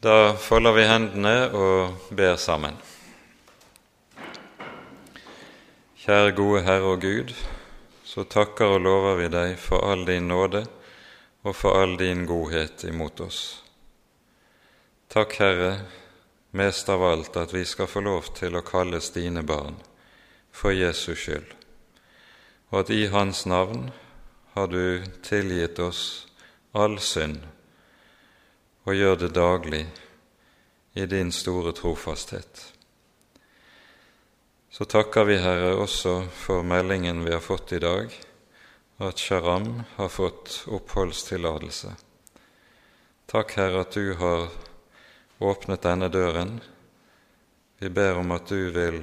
Da folder vi hendene og ber sammen. Kjære gode Herre og Gud, så takker og lover vi deg for all din nåde og for all din godhet imot oss. Takk, Herre, mest av alt at vi skal få lov til å kalles dine barn for Jesus skyld, og at i Hans navn har du tilgitt oss all synd og gjør det daglig i din store trofasthet. Så takker vi, Herre, også for meldingen vi har fått i dag, at Sharam har fått oppholdstillatelse. Takk, Herre, at du har åpnet denne døren. Vi ber om at du vil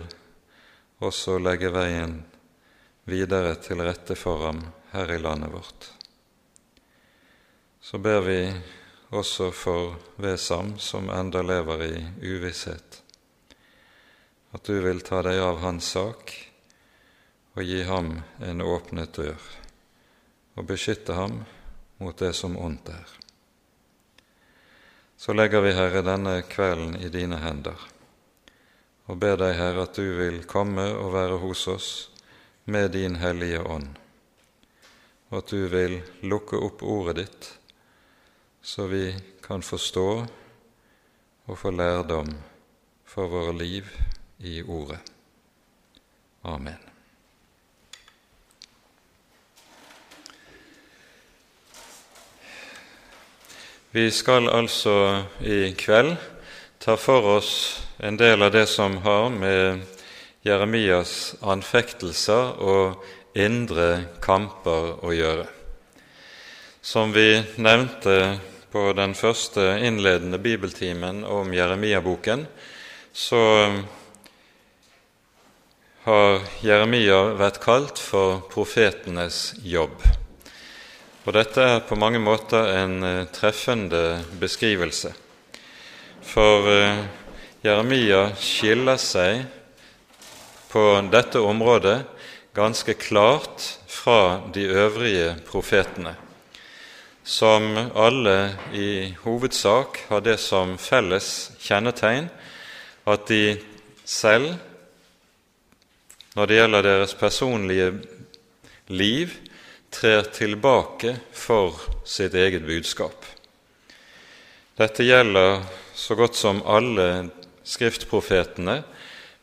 også legge veien videre til rette for ham her i landet vårt. Så ber vi også for Vesam, som enda lever i uvisshet. At du vil ta deg av hans sak og gi ham en åpnet dør, og beskytte ham mot det som ondt er. Så legger vi, Herre, denne kvelden i dine hender, og ber deg, Herre, at du vil komme og være hos oss med din Hellige Ånd, og at du vil lukke opp ordet ditt så vi kan forstå og få lærdom for våre liv i Ordet. Amen. Vi skal altså i kveld ta for oss en del av det som har med Jeremias anfektelser og indre kamper å gjøre. Som vi nevnte på den første innledende bibeltimen om Jeremia-boken, så har Jeremia vært kalt for profetenes jobb. Og dette er på mange måter en eh, treffende beskrivelse. For eh, Jeremia skiller seg på dette området ganske klart fra de øvrige profetene som alle i hovedsak har det som felles kjennetegn at de selv, når det gjelder deres personlige liv, trer tilbake for sitt eget budskap. Dette gjelder så godt som alle skriftprofetene,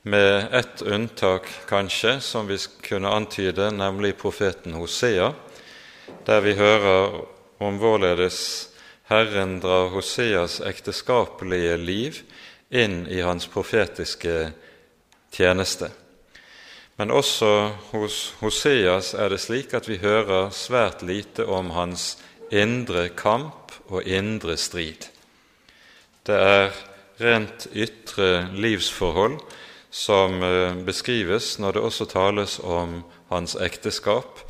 med ett unntak kanskje, som vi kunne antyde, nemlig profeten Hosea, der vi hører om hvorledes Herren drar Hoseas ekteskapelige liv inn i hans profetiske tjeneste. Men også hos Hoseas er det slik at vi hører svært lite om hans indre kamp og indre strid. Det er rent ytre livsforhold som eh, beskrives når det også tales om hans ekteskap,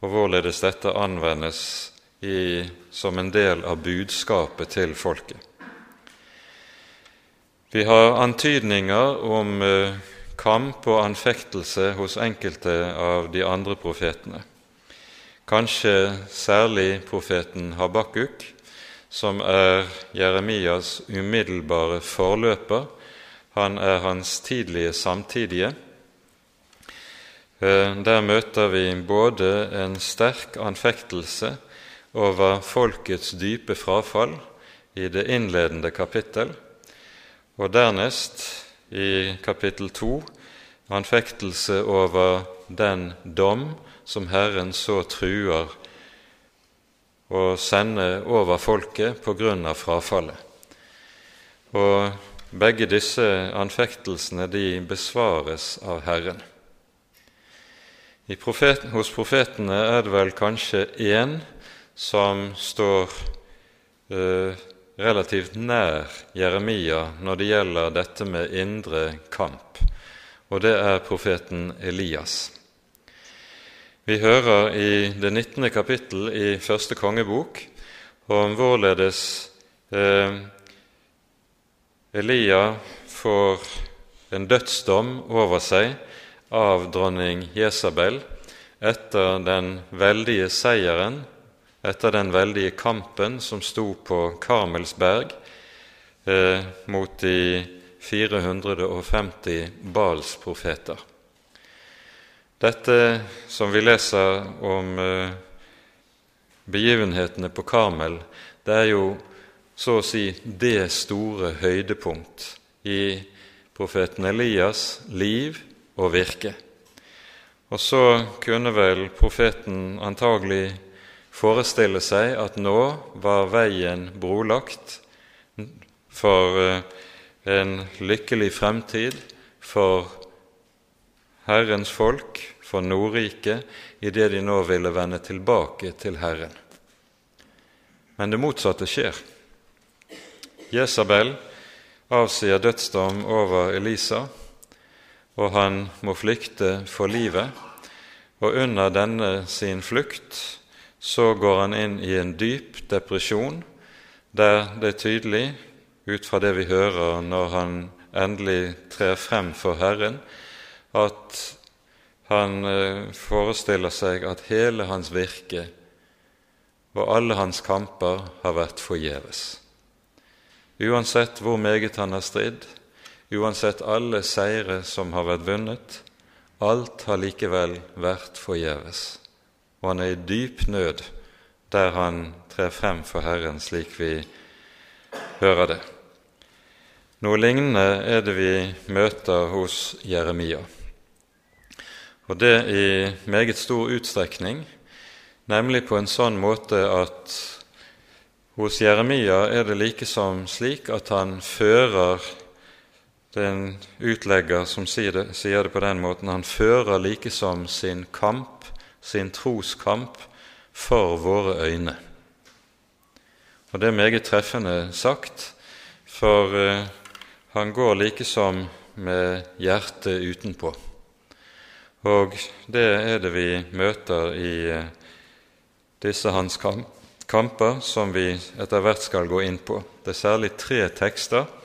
og hvorledes dette anvendes i, som en del av budskapet til folket. Vi har antydninger om eh, kamp og anfektelse hos enkelte av de andre profetene. Kanskje særlig profeten Habakuk, som er Jeremias umiddelbare forløper. Han er hans tidlige samtidige. Eh, der møter vi både en sterk anfektelse over folkets dype frafall i det innledende kapittel, og dernest i kapittel to anfektelse over den dom som Herren så truer å sende over folket på grunn av frafallet. Og begge disse anfektelsene de besvares av Herren. Profeten, hos profetene er det vel kanskje én som står eh, relativt nær Jeremia når det gjelder dette med indre kamp, og det er profeten Elias. Vi hører i det 19. kapittel i første kongebok om hvorledes eh, Elia får en dødsdom over seg av dronning Jesabel etter den veldige seieren etter den veldige kampen som sto på Karmelsberg, eh, mot de 450 Bals profeter. Dette som vi leser om eh, begivenhetene på Karmel, det er jo så å si det store høydepunkt i profeten Elias' liv og virke. Og så kunne vel profeten antagelig forestille seg at nå var veien brolagt for eh, en lykkelig fremtid for Herrens folk, for Nordriket, idet de nå ville vende tilbake til Herren. Men det motsatte skjer. Jesabel avsier dødsdom over Elisa, og han må flykte for livet. Og under denne sin flukt så går han inn i en dyp depresjon, der det er tydelig, ut fra det vi hører når han endelig trer frem for Herren, at han eh, forestiller seg at hele hans virke og alle hans kamper har vært forgjeves. Uansett hvor meget han har stridd, uansett alle seire som har vært vunnet, alt har likevel vært forgjeves, og han er i dyp nød der han trer frem for Herren, slik vi hører det. Noe lignende er det vi møter hos Jeremia, og det i meget stor utstrekning, nemlig på en sånn måte at hos Jeremia er det likesom slik at han fører det er en utlegger som sier det, sier det på den måten. Han fører likesom sin kamp, sin troskamp, for våre øyne. Og det er meget treffende sagt, for uh, han går likesom med hjertet utenpå. Og det er det vi møter i uh, disse hans kamper, som vi etter hvert skal gå inn på. Det er særlig tre tekster Eh,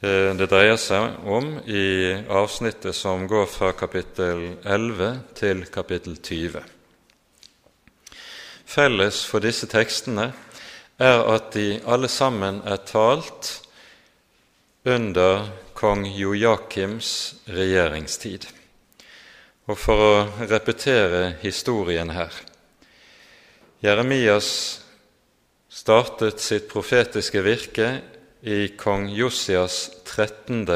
det dreier seg om i avsnittet som går fra kapittel 11 til kapittel 20. Felles for disse tekstene er at de alle sammen er talt under kong Joakims regjeringstid. Og for å repetere historien her Jeremias startet sitt profetiske virke i kong Josias 13.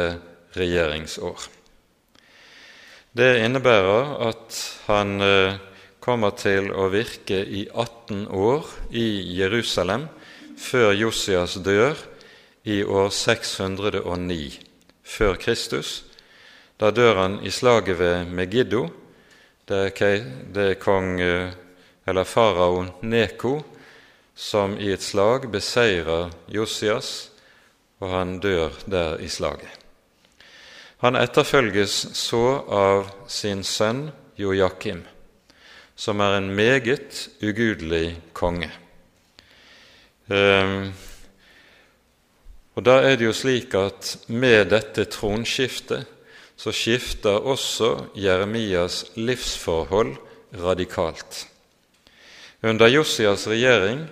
regjeringsår. Det innebærer at han eh, kommer til å virke i 18 år i Jerusalem før Josias dør i år 609 før Kristus. Da dør han i slaget ved Megiddo. Det er, kong, eh, eller farao Neko som i et slag beseirer Josias og han dør der i slaget. Han etterfølges så av sin sønn Joakim, som er en meget ugudelig konge. Um, og Da er det jo slik at med dette tronskiftet så skifter også Jeremias livsforhold radikalt. Under Josias regjering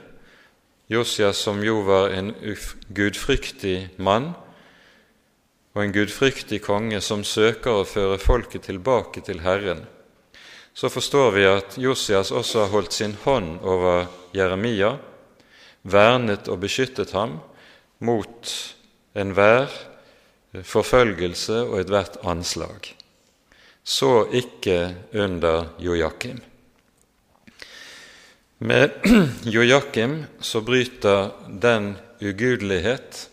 Josias, som jo var en gudfryktig mann og en gudfryktig konge som søker å føre folket tilbake til Herren, så forstår vi at Josias også har holdt sin hånd over Jeremia, vernet og beskyttet ham mot enhver forfølgelse og ethvert anslag. Så ikke under Jojakim. Med Jojakim så bryter den ugudelighet,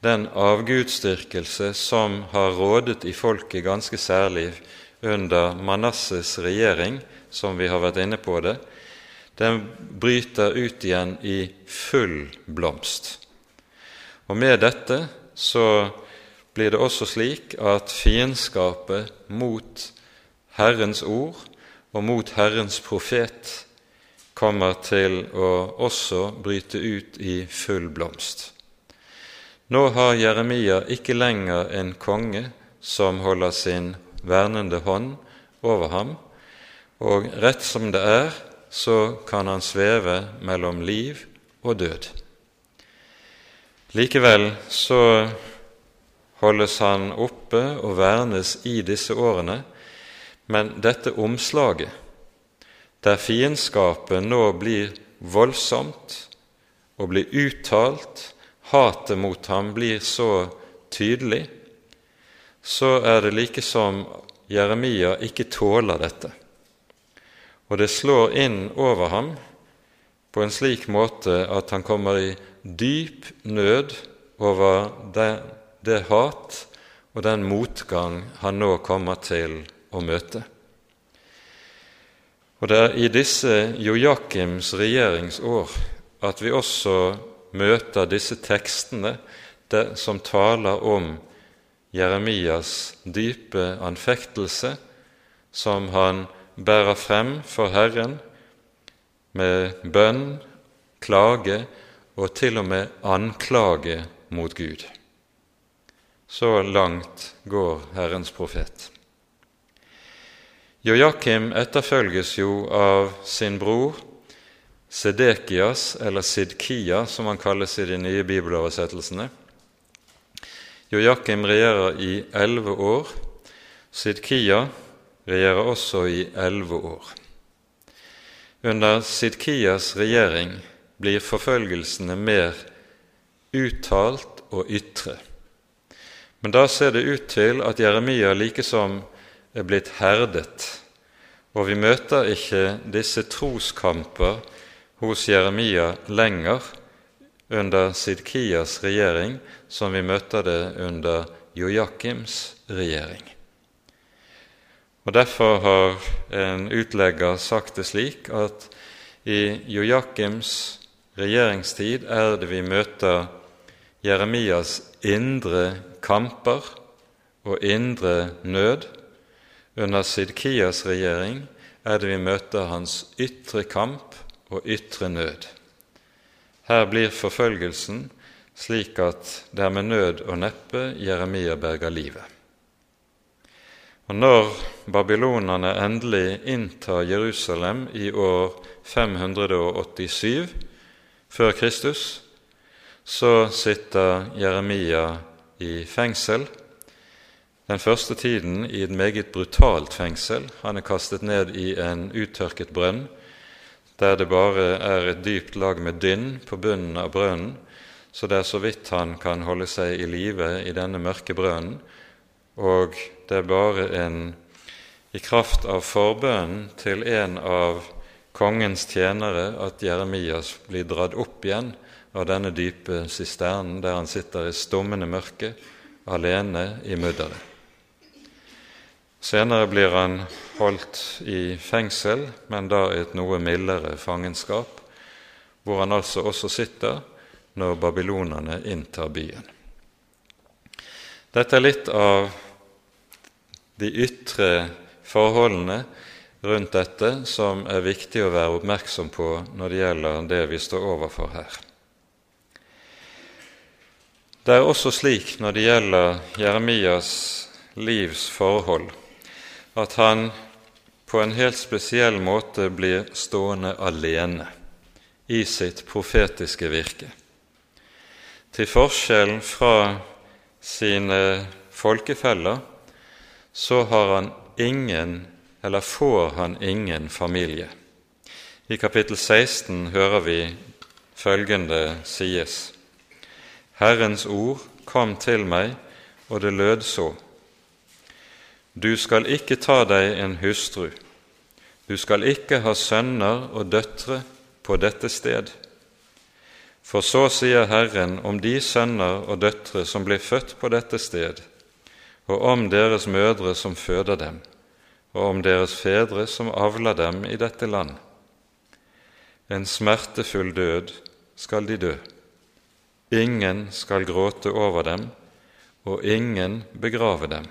den avgudsdyrkelse som har rådet i folket ganske særlig under Manasses regjering, som vi har vært inne på det, den bryter ut igjen i full blomst. Og med dette så blir det også slik at fiendskapet mot Herrens ord og mot Herrens profet kommer til å også bryte ut i full blomst. Nå har Jeremia ikke lenger en konge som holder sin vernende hånd over ham, og rett som det er, så kan han sveve mellom liv og død. Likevel så holdes han oppe og vernes i disse årene, men dette omslaget, der fiendskapet nå blir voldsomt og blir uttalt, hatet mot ham blir så tydelig, så er det like som Jeremia ikke tåler dette. Og det slår inn over ham på en slik måte at han kommer i dyp nød over det, det hat og den motgang han nå kommer til å møte. Og Det er i disse Jojakims regjeringsår at vi også møter disse tekstene som taler om Jeremias dype anfektelse, som han bærer frem for Herren med bønn, klage og til og med anklage mot Gud. Så langt går Herrens profet. Joakim etterfølges jo av sin bror Sedekias, eller Sidkia, som han kalles i de nye bibeloversettelsene. Joakim regjerer i elleve år. Sidkia regjerer også i elleve år. Under Sidkias regjering blir forfølgelsene mer uttalt og ytre. Men da ser det ut til at Jeremia likesom er blitt herdet, og vi møter ikke disse troskamper hos Jeremia lenger under Sidkias regjering som vi møter det under Joakims regjering. Og Derfor har en utlegger sagt det slik at i Joakims regjeringstid er det vi møter Jeremias indre kamper og indre nød. Under Sidkias regjering er det vi møter hans ytre kamp og ytre nød. Her blir forfølgelsen slik at det er med nød og neppe Jeremia berger livet. Og Når babylonerne endelig inntar Jerusalem i år 587 før Kristus, så sitter Jeremia i fengsel. Den første tiden i et meget brutalt fengsel. Han er kastet ned i en uttørket brønn der det bare er et dypt lag med dynn på bunnen av brønnen, så det er så vidt han kan holde seg i live i denne mørke brønnen, og det er bare en i kraft av forbønnen til en av kongens tjenere at Jeremias blir dratt opp igjen av denne dype sisternen der han sitter i stummende mørke, alene i mudderet. Senere blir han holdt i fengsel, men da i et noe mildere fangenskap, hvor han altså også sitter når babylonerne inntar byen. Dette er litt av de ytre forholdene rundt dette som er viktig å være oppmerksom på når det gjelder det vi står overfor her. Det er også slik når det gjelder Jeremias livs forhold, at han på en helt spesiell måte blir stående alene i sitt profetiske virke. Til forskjell fra sine folkefeller så har han ingen, eller får han ingen familie. I kapittel 16 hører vi følgende sies.: Herrens ord kom til meg, og det lød så:" Du skal ikke ta deg en hustru, du skal ikke ha sønner og døtre på dette sted. For så sier Herren om de sønner og døtre som blir født på dette sted, og om deres mødre som føder dem, og om deres fedre som avler dem i dette land. En smertefull død skal de dø. Ingen skal gråte over dem, og ingen begrave dem.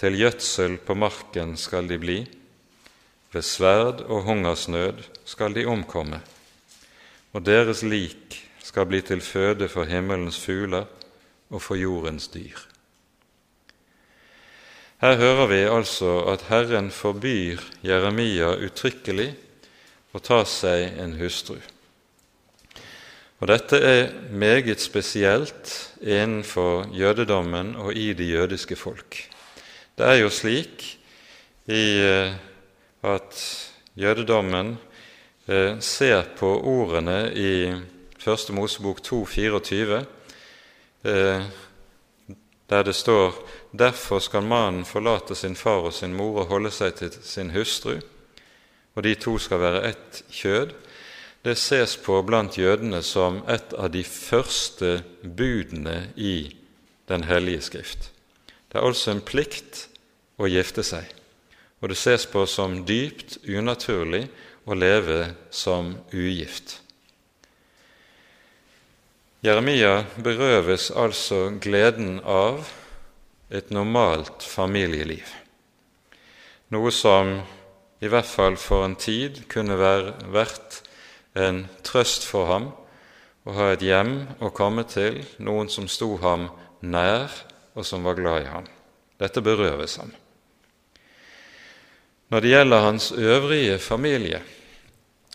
Til gjødsel på marken skal de bli, ved sverd og hungersnød skal de omkomme, og deres lik skal bli til føde for himmelens fugler og for jordens dyr. Her hører vi altså at Herren forbyr Jeremia uttrykkelig å ta seg en hustru. Og Dette er meget spesielt innenfor jødedommen og i de jødiske folk. Det er jo slik i eh, at jødedommen eh, ser på ordene i Første Mosebok 2,24, eh, der det står Derfor skal mannen forlate sin far og sin mor og holde seg til sin hustru, og de to skal være ett kjød. Det ses på blant jødene som et av de første budene i Den hellige skrift. Det er altså en plikt å gifte seg, og det ses på som dypt unaturlig å leve som ugift. Jeremia berøves altså gleden av et normalt familieliv, noe som i hvert fall for en tid kunne vært en trøst for ham å ha et hjem å komme til, noen som sto ham nær, og som var glad i ham. Dette berøves ham. Når det gjelder hans øvrige familie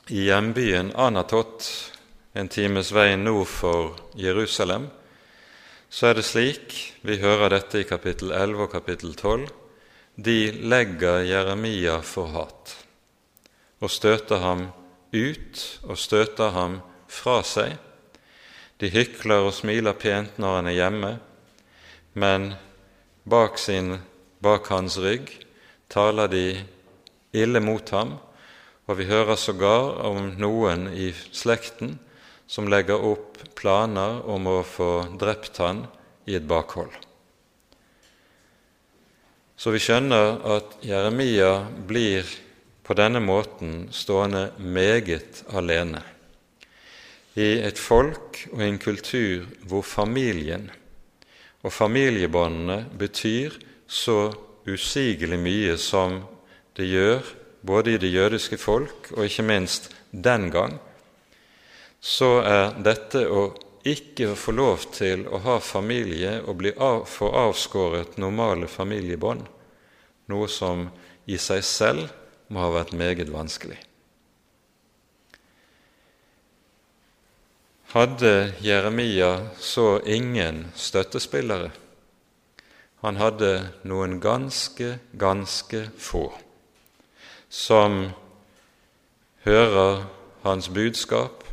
i hjembyen Anatot, en times vei nord for Jerusalem, så er det slik, vi hører dette i kapittel 11 og kapittel 12, de legger Jeremia for hat og støter ham ut og støter ham fra seg. De hykler og smiler pent når han er hjemme, men bak, sin, bak hans rygg taler de ille mot ham, og vi hører sågar om noen i slekten som legger opp planer om å få drept han i et bakhold. Så vi skjønner at Jeremia blir på denne måten stående meget alene i et folk og en kultur hvor familien og familiebåndene betyr så usigelig mye som det gjør både i det jødiske folk og ikke minst den gang så er dette å ikke få lov til å ha familie og bli av, få avskåret normale familiebånd, noe som i seg selv må ha vært meget vanskelig. Hadde Jeremia så ingen støttespillere? Han hadde noen ganske, ganske få som hører hans budskap,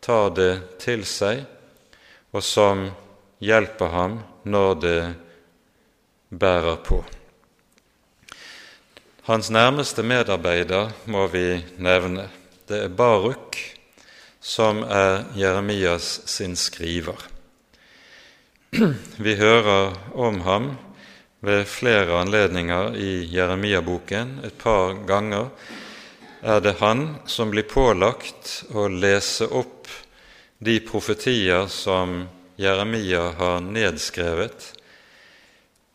tar det til seg, og som hjelper ham når det bærer på. Hans nærmeste medarbeider må vi nevne. Det er Baruk, som er Jeremias sin skriver. Vi hører om ham ved flere anledninger i Jeremia-boken. Et par ganger er det han som blir pålagt å lese opp de profetier som Jeremia har nedskrevet,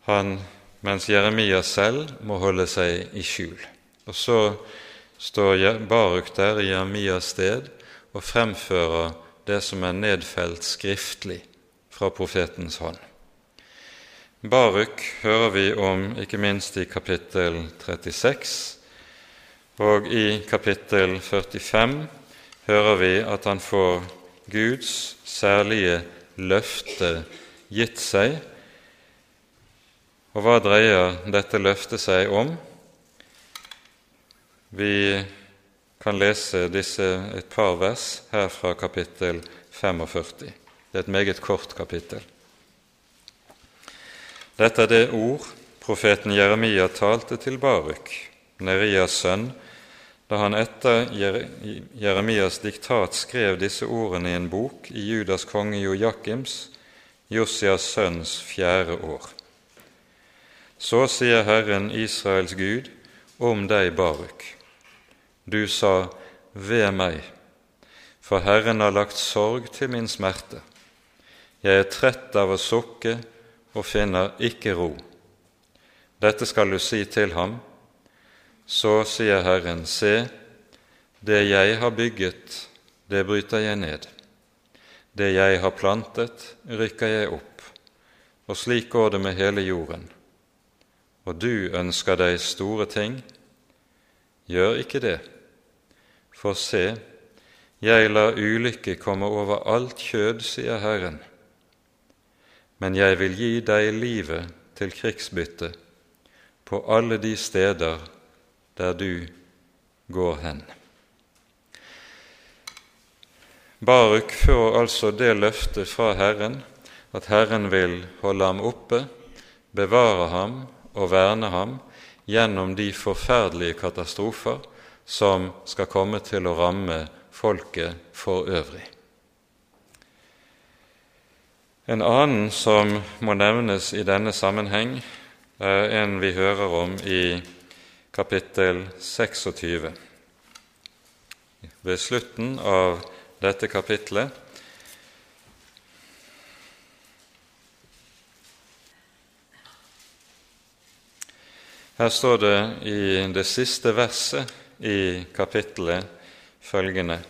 han, mens Jeremia selv må holde seg i skjul. Og så står Baruk der i Jeremias sted og fremfører det som er nedfelt skriftlig fra profetens hånd. Baruk hører vi om ikke minst i kapittel 36, og i kapittel 45 hører vi at han får Guds særlige løfte gitt seg. Og hva dreier dette løftet seg om? Vi kan lese disse et par vers her fra kapittel 45. Det er et meget kort kapittel. Dette er det ord profeten Jeremia talte til Baruk, Nerias sønn, da han etter Jeremias diktat skrev disse ordene i en bok i Judas konge Jojakims, Josias sønns fjerde år. Så sier Herren Israels Gud om deg, Baruk. Du sa, Ved meg, for Herren har lagt sorg til min smerte. Jeg er trett av å sukke og finner ikke ro. Dette skal du si til ham, så sier Herren, se, det jeg har bygget, det bryter jeg ned. Det jeg har plantet, rykker jeg opp. Og slik går det med hele jorden. Og du ønsker deg store ting. Gjør ikke det, for se, Jeg lar ulykke komme over alt kjød, sier Herren, men jeg vil gi deg livet til krigsbytte på alle de steder der du går hen. Baruk får altså det løftet fra Herren at Herren vil holde ham oppe, bevare ham og verne ham gjennom de forferdelige katastrofer som skal komme til å ramme folket for øvrig. En annen som må nevnes i denne sammenheng, er en vi hører om i kapittel 26. Ved slutten av dette kapitlet Her står det i det siste verset i kapittelet følgende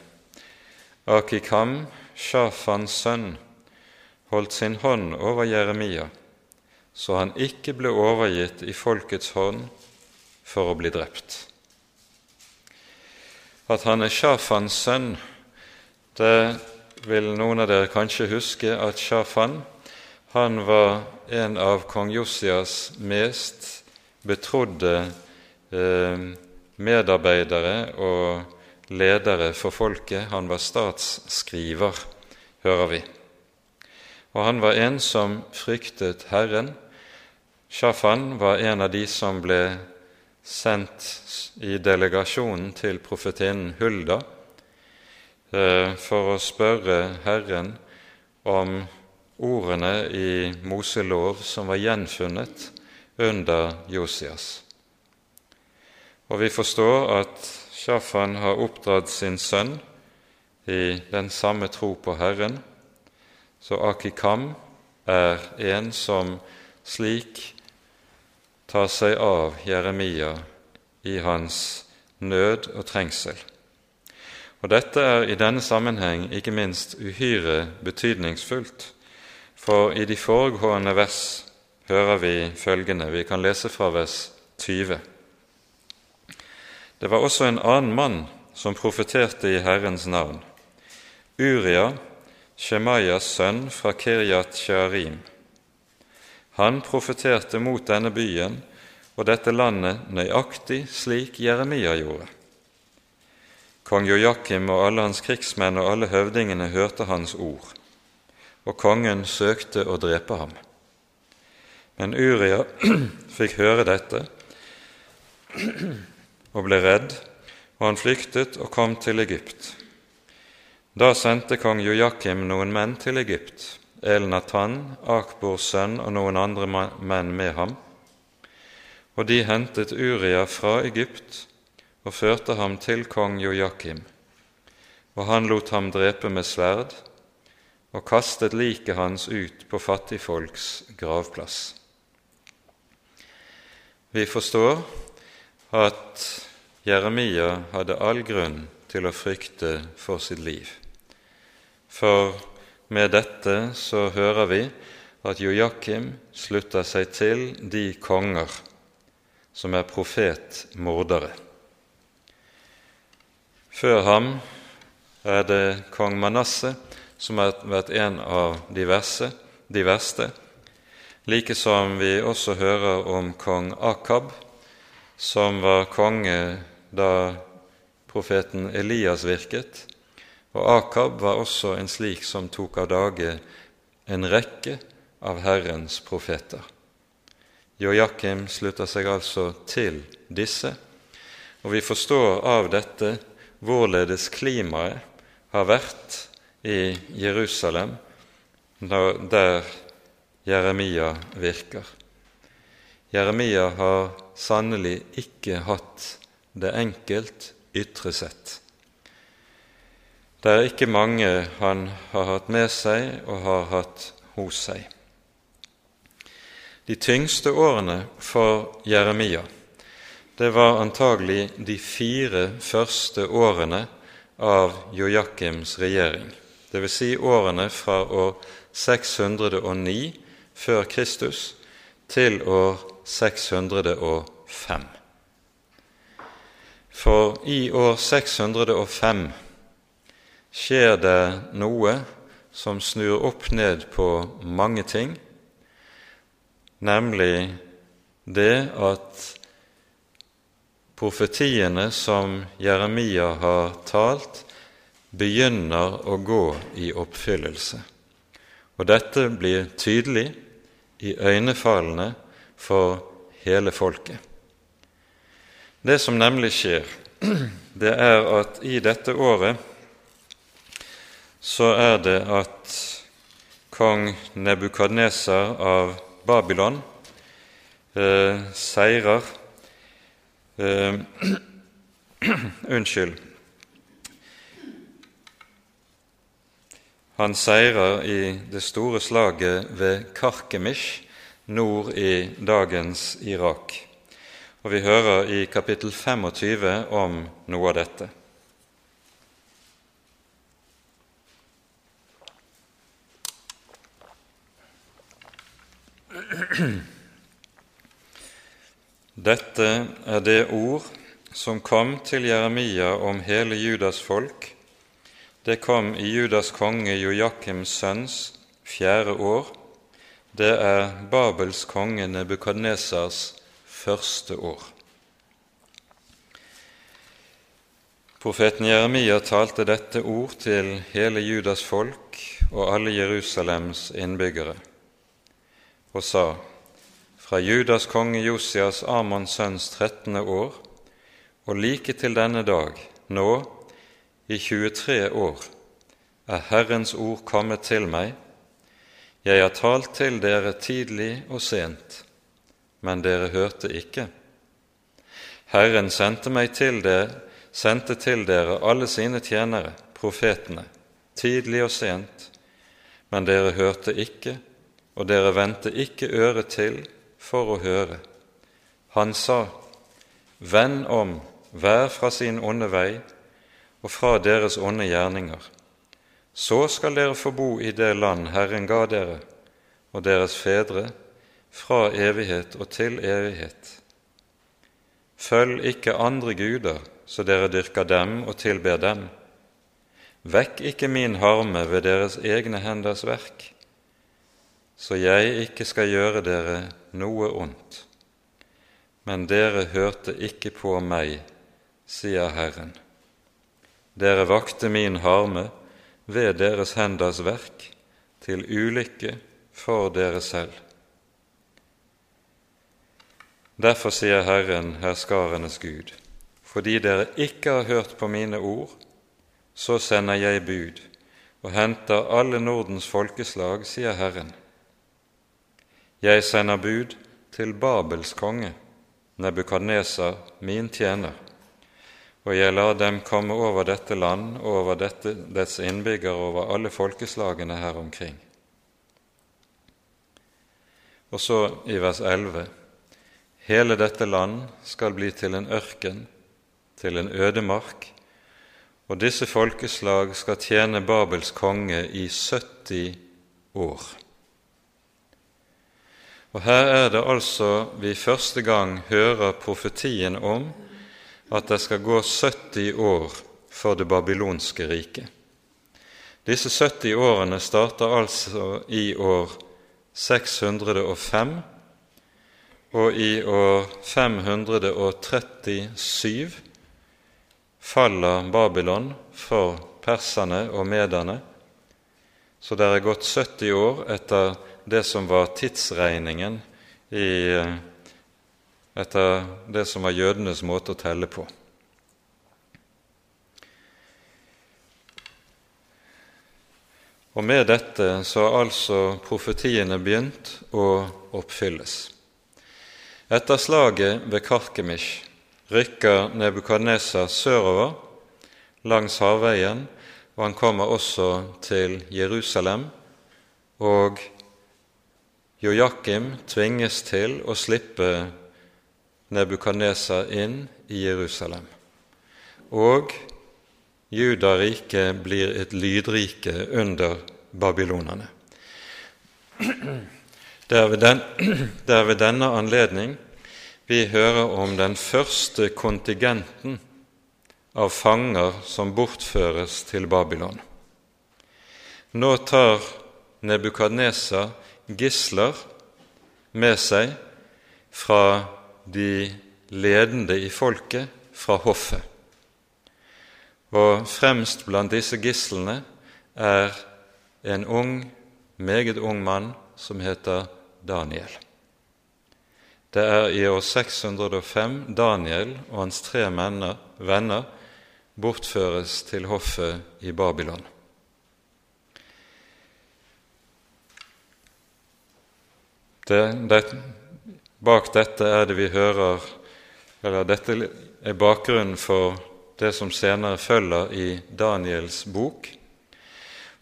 Akikam, Shafans sønn, holdt sin hånd over Jeremia, så han ikke ble overgitt i folkets hånd for å bli drept. At han er Shafans sønn, det vil noen av dere kanskje huske at Shafan han var en av kong Josias mest betrodde eh, medarbeidere og ledere for folket. Han var statsskriver, hører vi. Og han var en som fryktet Herren. Shafan var en av de som ble sendt i delegasjonen til profetinnen Hulda eh, for å spørre Herren om ordene i Moselov som var gjenfunnet under Josias. Og vi forstår at Shafan har oppdratt sin sønn i den samme tro på Herren, så Akikam er en som slik tar seg av Jeremia i hans nød og trengsel. Og Dette er i denne sammenheng ikke minst uhyre betydningsfullt, for i de foregående vers hører vi følgende, vi kan lese fra vers 20. Det var også en annen mann som profeterte i Herrens navn, Uria, Shemaias sønn fra Kiryat Shearim. Han profeterte mot denne byen og dette landet nøyaktig slik Jeremia gjorde. Kong Jojakim og alle hans krigsmenn og alle høvdingene hørte hans ord, og kongen søkte å drepe ham. Men Uria fikk høre dette og ble redd, og han flyktet og kom til Egypt. Da sendte kong Jojakim noen menn til Egypt, El-Natan, Akbors sønn og noen andre menn med ham. Og de hentet Uria fra Egypt og førte ham til kong Jojakim. Og han lot ham drepe med sverd og kastet liket hans ut på fattigfolks gravplass. Vi forstår at Jeremia hadde all grunn til å frykte for sitt liv. For med dette så hører vi at Jojakim slutter seg til de konger som er profetmordere. Før ham er det kong Manasseh som har vært en av de, verste, de verste, like som vi også hører om kong Akab, som var konge da profeten Elias virket, og Akab var også en slik som tok av dage en rekke av Herrens profeter. Joakim slutter seg altså til disse, og vi forstår av dette hvorledes klimaet har vært i Jerusalem der Jeremia virker. Jeremia har sannelig ikke hatt det enkelt ytre sett. Det er ikke mange han har hatt med seg og har hatt hos seg. De tyngste årene for Jeremia det var antagelig de fire første årene av Jojakims regjering, dvs. Si årene fra år 609 før Kristus til år 605. For i år 605 skjer det noe som snur opp ned på mange ting, nemlig det at profetiene som Jeremia har talt, begynner å gå i oppfyllelse. Og dette blir tydelig i øynefallene for hele folket. Det som nemlig skjer, det er at i dette året så er det at kong Nebukadneser av Babylon eh, seirer eh, Unnskyld. Han seirer i det store slaget ved Karkemish nord i dagens Irak. Og Vi hører i kapittel 25 om noe av dette. Dette er det ord som kom til Jeremia om hele Judas folk. Det kom i Judas konge Jojakims sønns fjerde år. Det er Babels konge Nebukadnesars første år. Profeten Jeremia talte dette ord til hele Judas folk og alle Jerusalems innbyggere og sa:" Fra Judas konge Josias Amons sønns trettende år og like til denne dag, nå i 23 år, er Herrens ord kommet til meg. Jeg har talt til dere tidlig og sent, men dere hørte ikke. Herren sendte meg til dere, sendte til dere alle sine tjenere, profetene, tidlig og sent, men dere hørte ikke, og dere vendte ikke øret til for å høre. Han sa, Vend om hver fra sin onde vei og fra deres onde gjerninger. Så skal dere få bo i det land Herren ga dere og deres fedre fra evighet og til evighet. Følg ikke andre guder så dere dyrker dem og tilber dem. Vekk ikke min harme ved deres egne henders verk så jeg ikke skal gjøre dere noe ondt. Men dere hørte ikke på meg, sier Herren. Dere vakte min harme ved deres henders verk, til ulykke for dere selv. Derfor sier Herren, herskarenes Gud, fordi dere ikke har hørt på mine ord, så sender jeg bud og henter alle Nordens folkeslag, sier Herren jeg sender bud til Babels konge, Nebukadneser, min tjener, og jeg lar dem komme over dette land og over dette, dets innbyggere over alle folkeslagene her omkring. Og så i vers 11.: Hele dette land skal bli til en ørken, til en ødemark, og disse folkeslag skal tjene Babels konge i 70 år. Og Her er det altså vi første gang hører profetien om at det skal gå 70 år for det babylonske riket. Disse 70 årene starter altså i år 605, og i år 537 faller Babylon for perserne og mederne, så det er gått 70 år etter det som var tidsregningen i, etter det som var jødenes måte å telle på. Og med dette så har altså profetiene begynt å oppfylles. Etter slaget ved Karkemish rykker Nebukadnesar sørover langs havveien, og han kommer også til Jerusalem og Jojakim tvinges til å slippe Nebukadnesa inn i Jerusalem. Og Judariket blir et lydrike under babylonerne. Det er, den, det er ved denne anledning vi hører om den første kontingenten av fanger som bortføres til Babylon. Nå tar Nebukadnesa gisler med seg fra de ledende i folket, fra hoffet. Og fremst blant disse gislene er en ung, meget ung mann som heter Daniel. Det er i år 605 Daniel og hans tre venner bortføres til hoffet i Babylon. Det, det, bak dette er det vi hører eller Dette er bakgrunnen for det som senere følger i Daniels bok.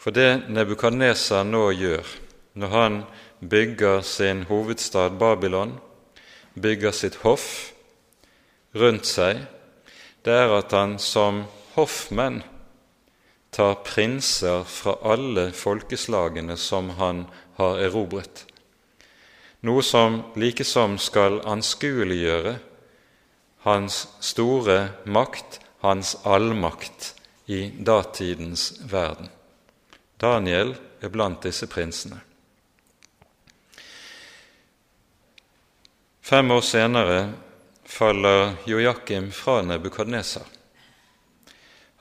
For det Nebukadneser nå gjør, når han bygger sin hovedstad Babylon, bygger sitt hoff rundt seg, det er at han som hoffmenn tar prinser fra alle folkeslagene som han har erobret noe som likesom skal anskueliggjøre hans store makt, hans allmakt, i datidens verden. Daniel er blant disse prinsene. Fem år senere faller Joakim fra Nebukadnesar.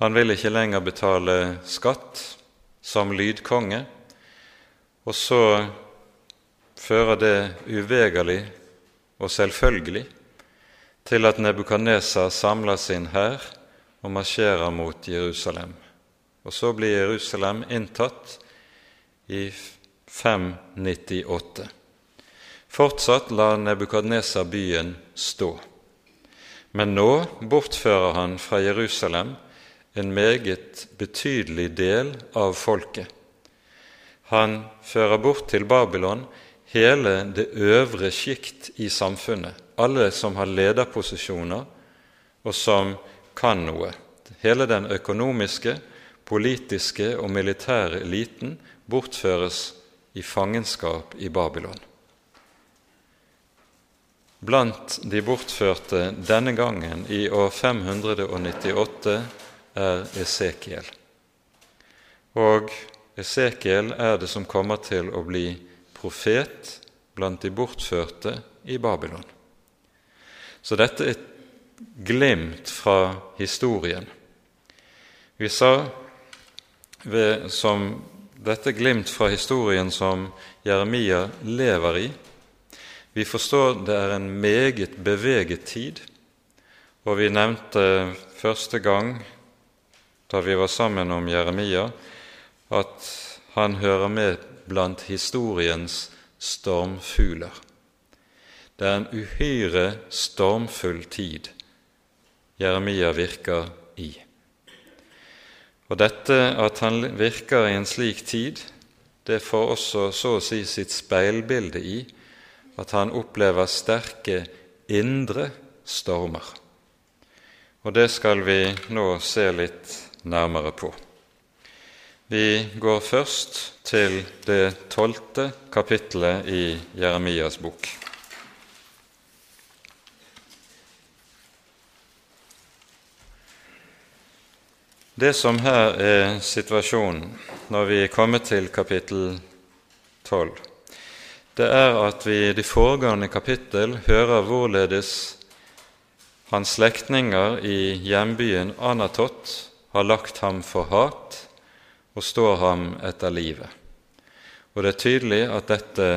Han vil ikke lenger betale skatt som lydkonge, og så fører det uvegerlig og selvfølgelig til at Nebukadnesar samler sin hær og marsjerer mot Jerusalem. Og så blir Jerusalem inntatt i 598. Fortsatt lar Nebukadnesar byen stå. Men nå bortfører han fra Jerusalem en meget betydelig del av folket. Han fører bort til Babylon hele det øvre sjikt i samfunnet, alle som har lederposisjoner, og som kan noe. Hele den økonomiske, politiske og militære eliten bortføres i fangenskap i Babylon. Blant de bortførte denne gangen, i år 598, er Esekiel. Og Esekiel er det som kommer til å bli profet blant de bortførte i Babylon. Så dette er et glimt fra historien. Vi sa ved, som dette glimt fra historien som Jeremia lever i. Vi forstår det er en meget beveget tid, og vi nevnte første gang da vi var sammen om Jeremia, at han hører med blant historiens stormfugler. Det er en uhyre stormfull tid Jeremia virker i. Og dette at han virker i en slik tid, det får også så å si sitt speilbilde i at han opplever sterke indre stormer. Og det skal vi nå se litt nærmere på. Vi går først til det tolvte kapittelet i Jeremias bok. Det som her er situasjonen når vi er kommet til kapittel tolv, det er at vi i de foregående kapittel hører hvorledes hans slektninger i hjembyen Anatot har lagt ham for hat og står ham etter livet. Og det er tydelig at dette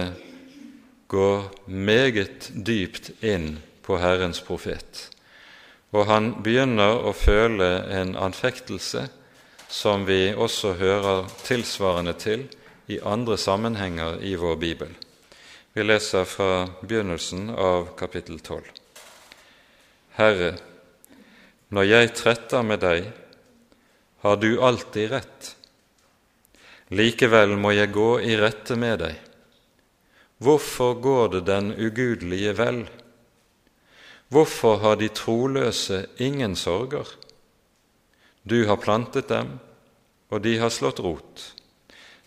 går meget dypt inn på Herrens profet. Og han begynner å føle en anfektelse som vi også hører tilsvarende til i andre sammenhenger i vår bibel. Vi leser fra begynnelsen av kapittel 12. Herre, når jeg tretter med deg, har du alltid rett. Likevel må jeg gå i rette med deg. Hvorfor går det den ugudelige vel? Hvorfor har de troløse ingen sorger? Du har plantet dem, og de har slått rot.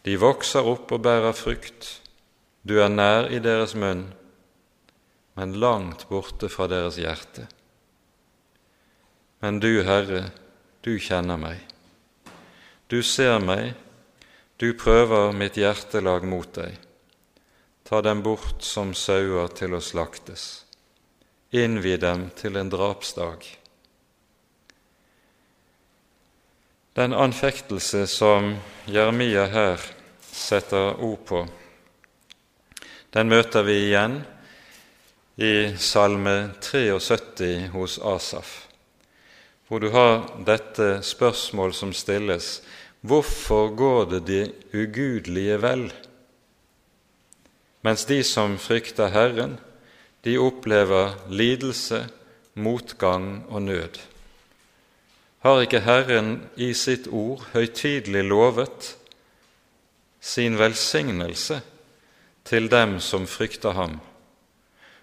De vokser opp og bærer frukt. Du er nær i deres munn, men langt borte fra deres hjerte. Men du, Herre, du kjenner meg. Du ser meg, du prøver mitt hjertelag mot deg. Ta dem bort som sauer til å slaktes. Innvi dem til en drapsdag. Den anfektelse som Jeremia her setter ord på, den møter vi igjen i Salme 73 hos Asaf, hvor du har dette spørsmål som stilles Hvorfor går det de ugudelige vel, mens de som frykter Herren, de opplever lidelse, motgang og nød? Har ikke Herren i sitt ord høytidelig lovet sin velsignelse til dem som frykter ham,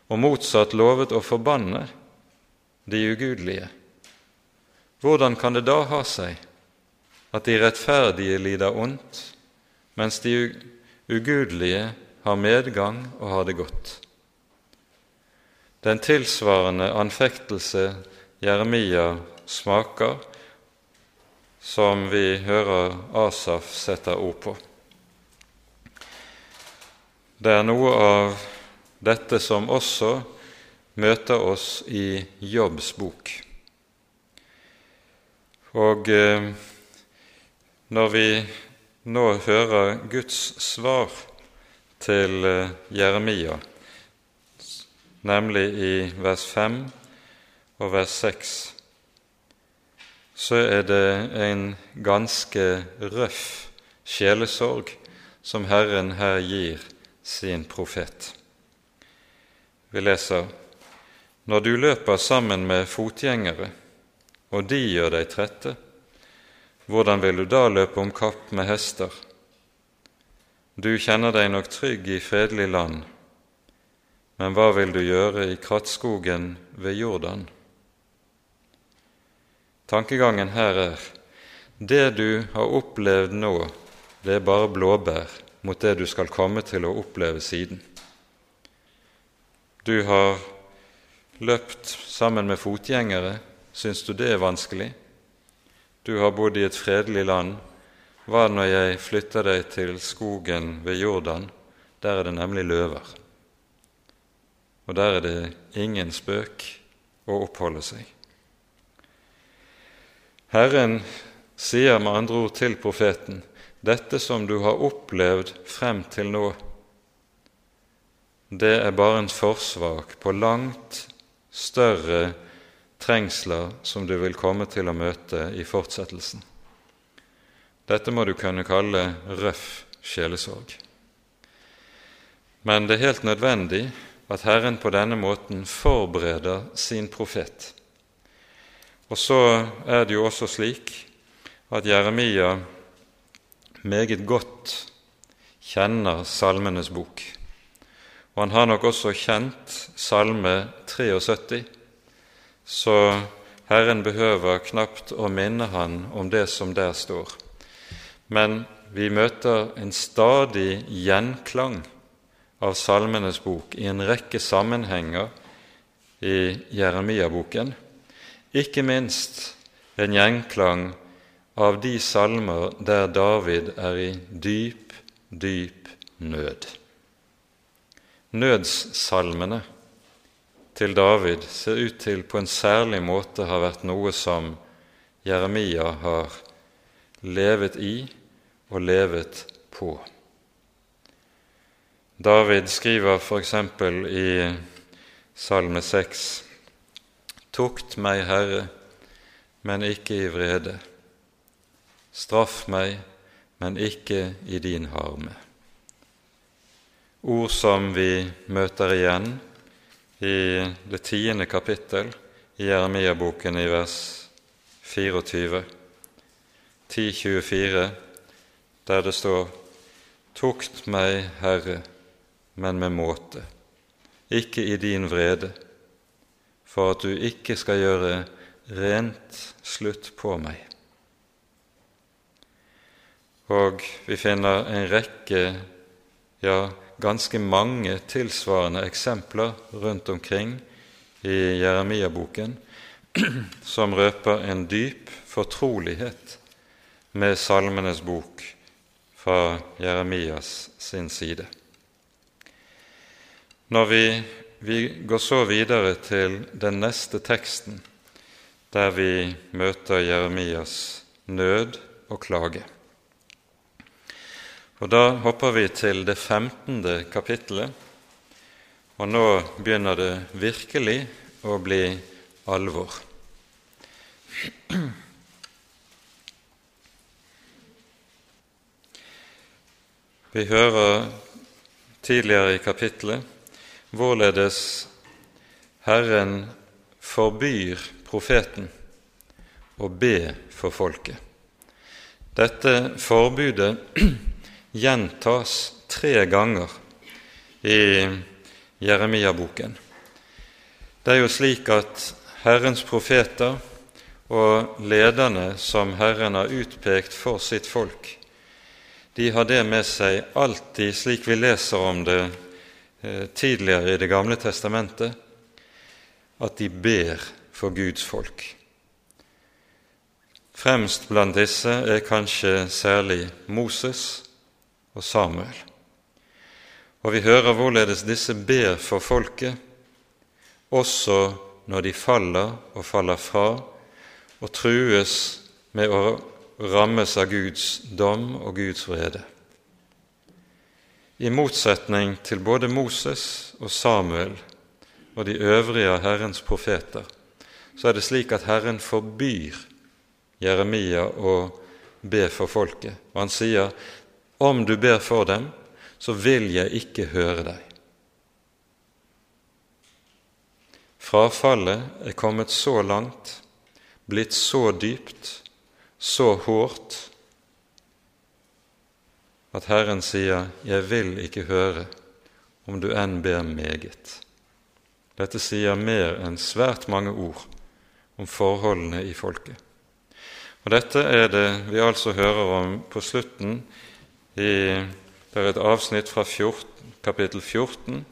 og motsatt lovet å forbanne de ugudelige. Hvordan kan det da ha seg at de rettferdige lider ondt, mens de ugudelige har medgang og har det godt? Den tilsvarende anfektelse Jeremia smaker, som vi hører Asaf setter ord på. Det er noe av dette som også møter oss i Jobbs bok. Og eh, når vi nå hører Guds svar til eh, Jeremia, nemlig i vers 5 og vers 6, så er det en ganske røff sjelesorg som Herren her gir sin profet. Vi leser Når du løper sammen med fotgjengere, og de gjør deg trette, hvordan vil du da løpe om kapp med hester? Du kjenner deg nok trygg i fredelig land, men hva vil du gjøre i krattskogen ved Jordan? Tankegangen her er det du har opplevd nå, det er bare blåbær mot det du skal komme til å oppleve siden. Du har løpt sammen med fotgjengere. Syns du det er vanskelig? Du har bodd i et fredelig land. Hva når jeg flytter deg til skogen ved Jordan? Der er det nemlig løver. Og der er det ingen spøk å oppholde seg. Herren sier med andre ord til profeten dette som du har opplevd frem til nå, det er bare en forsvak på langt større trengsler som du vil komme til å møte i fortsettelsen. Dette må du kunne kalle røff sjelesorg. Men det er helt nødvendig at Herren på denne måten forbereder sin profet. Og så er det jo også slik at Jeremia meget godt kjenner Salmenes bok. Og han har nok også kjent Salme 73, så Herren behøver knapt å minne han om det som der står. Men vi møter en stadig gjenklang av Salmenes bok i en rekke sammenhenger i Jeremia-boken, ikke minst en gjenklang av de salmer der David er i dyp, dyp nød. Nødssalmene til David ser ut til på en særlig måte har vært noe som Jeremia har levet i og levet på. David skriver f.eks. i Salme 6.: Tukt meg, Herre, men ikke i vrede Straff meg, men ikke i din harme. Ord som vi møter igjen i det tiende kapittel i Jeremia-boken i vers 24, 1024, der det står Tukt meg, Herre, men med måte, ikke i din vrede, for at du ikke skal gjøre rent slutt på meg. Og vi finner en rekke, ja, ganske mange tilsvarende eksempler rundt omkring i Jeremia-boken som røper en dyp fortrolighet med Salmenes bok fra Jeremias sin side. Når vi, vi går så videre til den neste teksten, der vi møter Jeremias nød og klage. Og Da hopper vi til det femtende kapittelet, og nå begynner det virkelig å bli alvor. Vi hører tidligere i kapittelet hvorledes Herren forbyr profeten å be for folket. Dette forbudet gjentas tre ganger i Jeremia-boken. Det er jo slik at Herrens profeter og lederne som Herren har utpekt for sitt folk, de har det med seg alltid, slik vi leser om det eh, tidligere i Det gamle testamentet, at de ber for Guds folk. Fremst blant disse er kanskje særlig Moses og Samuel. Og vi hører hvorledes disse ber for folket, også når de faller og faller fra og trues med å rammes av Guds dom og Guds vrede. I motsetning til både Moses og Samuel og de øvrige av Herrens profeter, så er det slik at Herren forbyr Jeremia å be for folket. Og han sier, 'Om du ber for dem, så vil jeg ikke høre deg'. Frafallet er kommet så langt, blitt så dypt, så hårdt at Herren sier, 'Jeg vil ikke høre, om du enn ber meget'. Dette sier mer enn svært mange ord om forholdene i folket. Og Dette er det vi altså hører om på slutten. I, det er et avsnitt fra 14, kapittel 14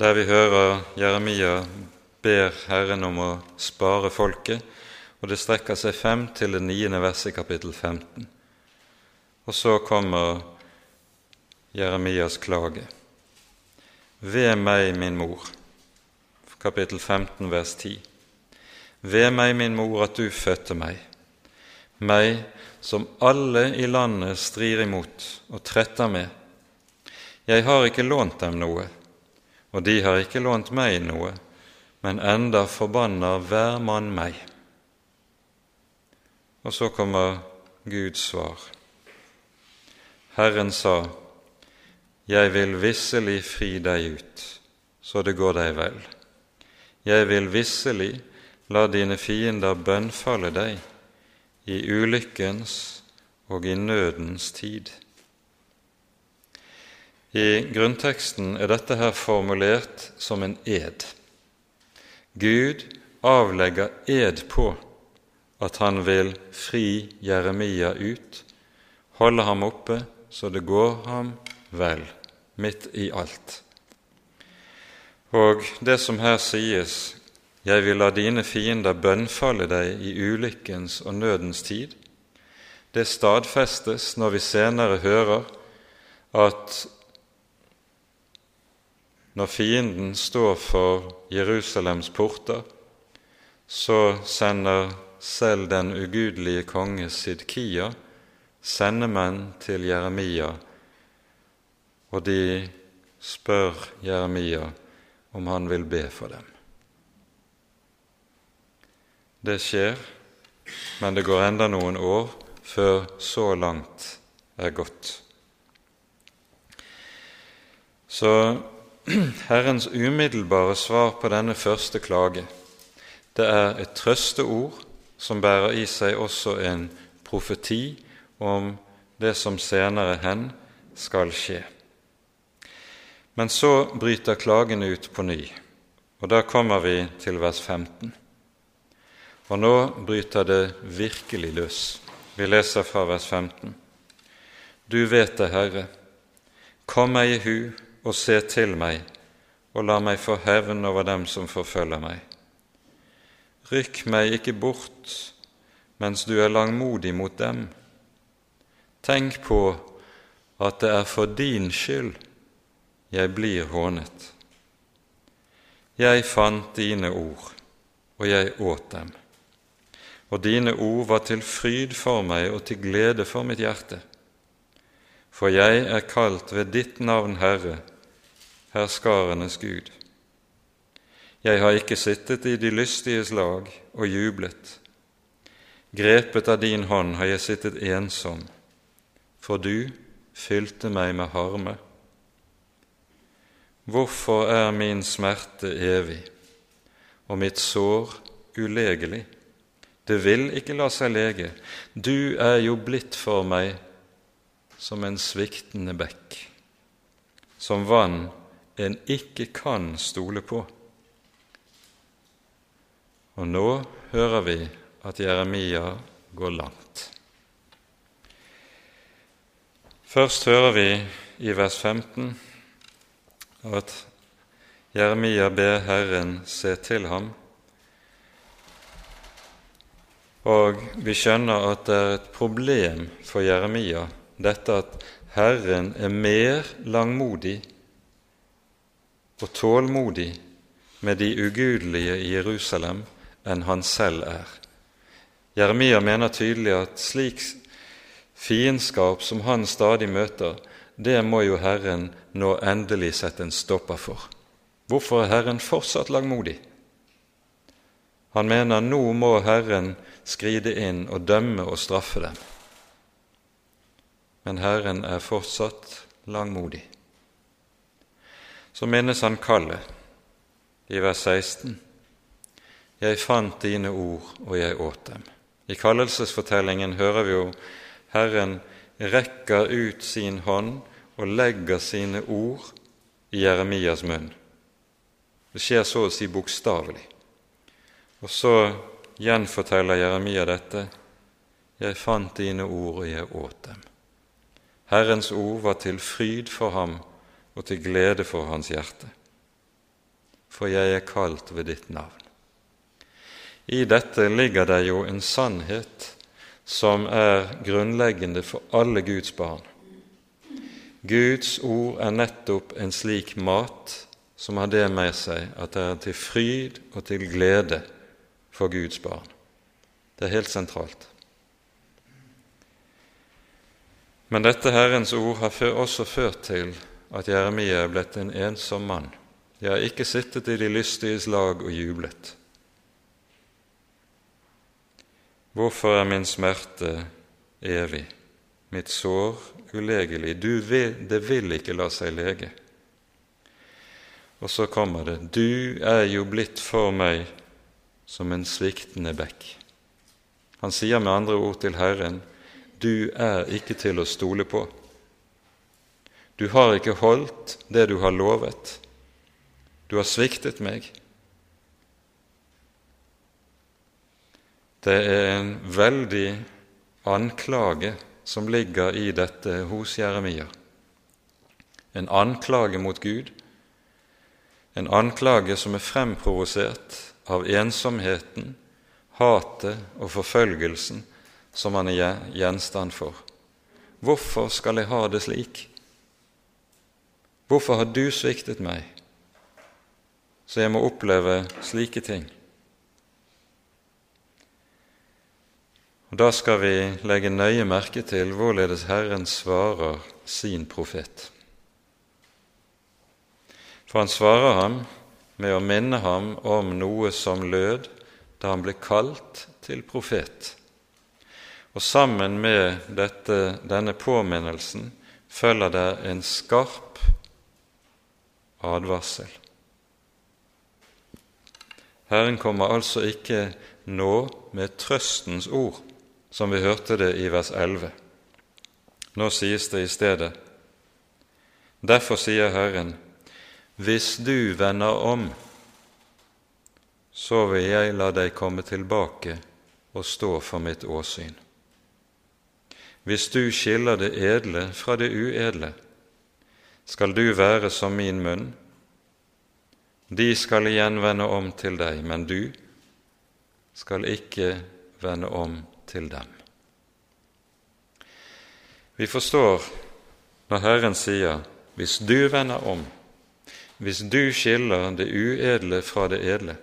der vi hører Jeremia ber Herren om å spare folket og det strekker seg frem til det niende verset i kapittel 15. Og så kommer Jeremias klage. Ved meg, min mor, kapittel 15, vers 10. Ved meg, min mor, at du fødte meg, meg som alle i landet strir imot og tretter med. Jeg har ikke lånt dem noe, og de har ikke lånt meg noe, men enda forbanner hver mann meg. Og så kommer Guds svar. Herren sa, Jeg vil visselig fri deg ut, så det går deg vel. Jeg vil visselig la dine fiender bønnfalle deg i ulykkens og i nødens tid. I grunnteksten er dette her formulert som en ed. Gud avlegger ed på at han vil fri Jeremia ut, holde ham oppe så det går ham vel midt i alt. Og det som her sies, 'Jeg vil la dine fiender bønnfalle deg i ulykkens og nødens tid', det stadfestes når vi senere hører at når fienden står for Jerusalems porter, så sender selv den ugudelige konge Sidkia sendemenn til Jeremia, og de spør Jeremia om han vil be for dem. Det skjer, men det går enda noen år før så langt er gått. Så Herrens umiddelbare svar på denne første klage, det er et trøsteord som bærer i seg også en profeti om det som senere hen skal skje. Men så bryter klagen ut på ny, og da kommer vi til vers 15. Og nå bryter det virkelig løs. Vi leser fra vers 15. Du vet det, Herre, kom meg i hu og se til meg, og la meg få hevn over dem som forfølger meg. rykk meg ikke bort mens du er langmodig mot dem. Tenk på at det er for din skyld jeg blir hånet. Jeg fant dine ord, og jeg åt dem. Og dine ord var til fryd for meg og til glede for mitt hjerte. For jeg er kalt ved ditt navn, Herre, herskarenes Gud. Jeg har ikke sittet i de lystiges lag og jublet. Grepet av din hånd har jeg sittet ensom, for du fylte meg med harme. Hvorfor er min smerte evig og mitt sår ulegelig? Det vil ikke la seg lege. Du er jo blitt for meg som en sviktende bekk, som vann en ikke kan stole på. Og nå hører vi at Jeremia går langt. Først hører vi i vers 15 at Jeremia ber Herren se til ham. Og vi skjønner at det er et problem for Jeremia, dette at Herren er mer langmodig og tålmodig med de ugudelige i Jerusalem enn han selv er. Jeremia mener tydelig at slik fiendskap som han stadig møter, det må jo Herren nå endelig sette en stopper for. Hvorfor er Herren fortsatt langmodig? Han mener nå må Herren skride inn og dømme og straffe dem. Men Herren er fortsatt langmodig. Så minnes han kallet i vers 16. Jeg fant dine ord, og jeg åt dem. I kallelsesfortellingen hører vi jo Herren rekker ut sin hånd og legger sine ord i Jeremias munn. Det skjer så å si bokstavelig. Og så gjenforteller Jeremia dette. Jeg fant dine ord, og jeg åt dem. Herrens ord var til fryd for ham og til glede for hans hjerte. For jeg er kalt ved ditt navn. I dette ligger det jo en sannhet som er grunnleggende for alle Guds barn. Guds ord er nettopp en slik mat som har det med seg at det er til fryd og til glede for Guds barn. Det er helt sentralt. Men dette Herrens ord har også ført til at Jeremia er blitt en ensom mann. Jeg har ikke sittet i de lystiges lag og jublet. Hvorfor er min smerte evig, mitt sår ulegelig? Vil, det vil ikke la seg lege. Og så kommer det Du er jo blitt for meg som en sviktende bekk. Han sier med andre ord til Herren, Du er ikke til å stole på. Du har ikke holdt det du har lovet. Du har sviktet meg. Det er en veldig anklage som ligger i dette hos Jeremia. En anklage mot Gud, en anklage som er fremprovosert av ensomheten, hatet og forfølgelsen som han er gjenstand for. Hvorfor skal jeg ha det slik? Hvorfor har du sviktet meg, så jeg må oppleve slike ting? Og Da skal vi legge nøye merke til hvorledes Herren svarer sin profet. For han svarer ham med å minne ham om noe som lød da han ble kalt til profet. Og sammen med dette, denne påminnelsen følger det en skarp advarsel. Herren kommer altså ikke nå med trøstens ord, som vi hørte det i vers 11. Nå sies det i stedet Derfor sier Herren, hvis du vender om, så vil jeg la deg komme tilbake og stå for mitt åsyn. Hvis du skiller det edle fra det uedle, skal du være som min munn. De skal igjen vende om til deg, men du, skal ikke vende om til dem. Vi forstår når Herren sier hvis du vender om, hvis du skiller det uedle fra det edle,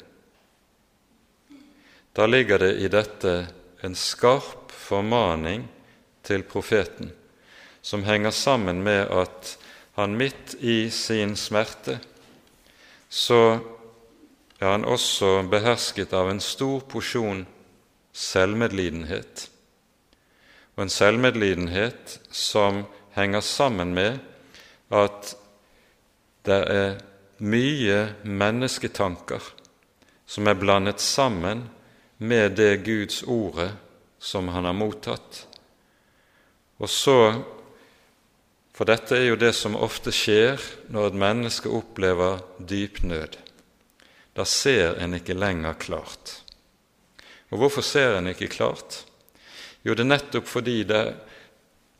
da ligger det i dette en skarp formaning til profeten, som henger sammen med at han midt i sin smerte så er han også behersket av en stor porsjon selvmedlidenhet. Og en selvmedlidenhet som henger sammen med at det er mye mennesketanker som er blandet sammen med det Guds ordet som han har mottatt. Og så For dette er jo det som ofte skjer når et menneske opplever dyp nød. Da ser en ikke lenger klart. Og hvorfor ser en ikke klart? Jo, det er nettopp fordi det,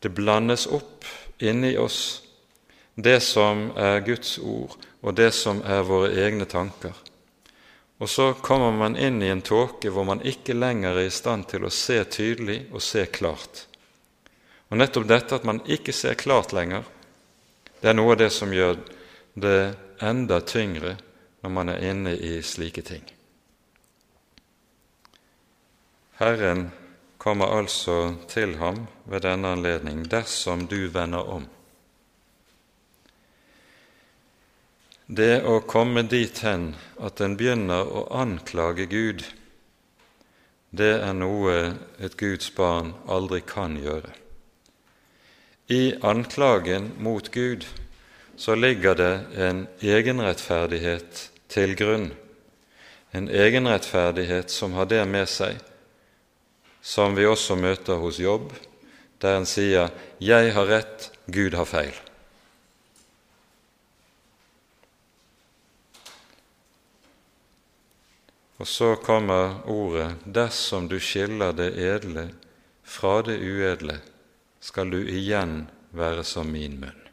det blandes opp inni oss det som er Guds ord, og det som er våre egne tanker. Og så kommer man inn i en tåke hvor man ikke lenger er i stand til å se tydelig og se klart. Og nettopp dette at man ikke ser klart lenger, det er noe av det som gjør det enda tyngre når man er inne i slike ting. Herren kommer altså til ham ved denne anledning dersom du vender om. Det å komme dit hen at en begynner å anklage Gud, det er noe et Guds barn aldri kan gjøre. I anklagen mot Gud så ligger det en egenrettferdighet til grunn, en egenrettferdighet som har det med seg, som vi også møter hos Jobb, der en sier 'Jeg har rett, Gud har feil'. Og så kommer ordet 'dersom du skiller det edle fra det uedle, skal du igjen være som min munn'.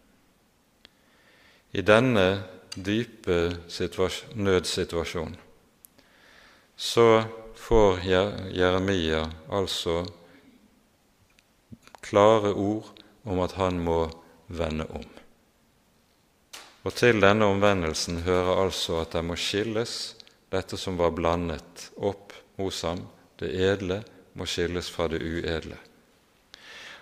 I denne dype nødsituasjonen så får Jeremia altså klare ord om at han må vende om. Og til denne omvendelsen hører altså at det må skilles dette som var blandet opp hos ham, det edle, må skilles fra det uedle.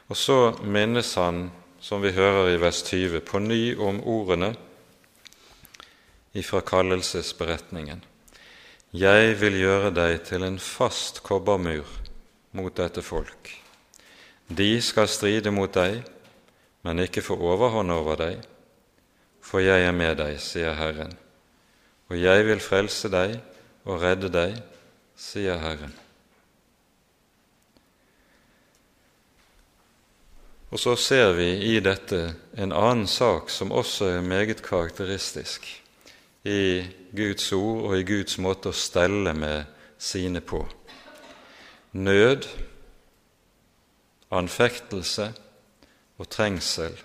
Og så minnes han, som vi hører i vers 20, på ny om ordene ifra kallelsesberetningen. Jeg vil gjøre deg til en fast kobbermur mot dette folk. De skal stride mot deg, men ikke få overhånd over deg, for jeg er med deg, sier Herren og jeg vil frelse deg og redde deg, sier Herren. Og så ser vi i dette en annen sak som også er meget karakteristisk i Guds ord og i Guds måte å stelle med sine på. Nød, anfektelse og trengsel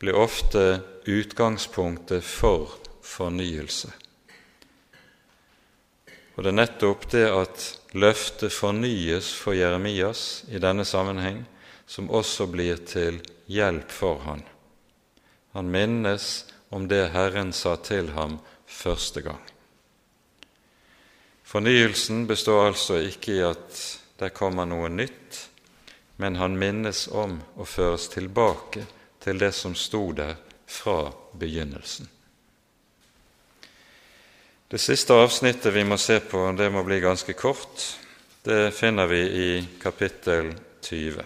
blir ofte utgangspunktet for fornyelse. Og det er nettopp det at løftet fornyes for Jeremias i denne sammenheng, som også blir til hjelp for han. Han minnes om det Herren sa til ham første gang. Fornyelsen består altså ikke i at det kommer noe nytt, men han minnes om å føres tilbake til det som sto der fra begynnelsen. Det siste avsnittet vi må se på, det må bli ganske kort. Det finner vi i kapittel 20.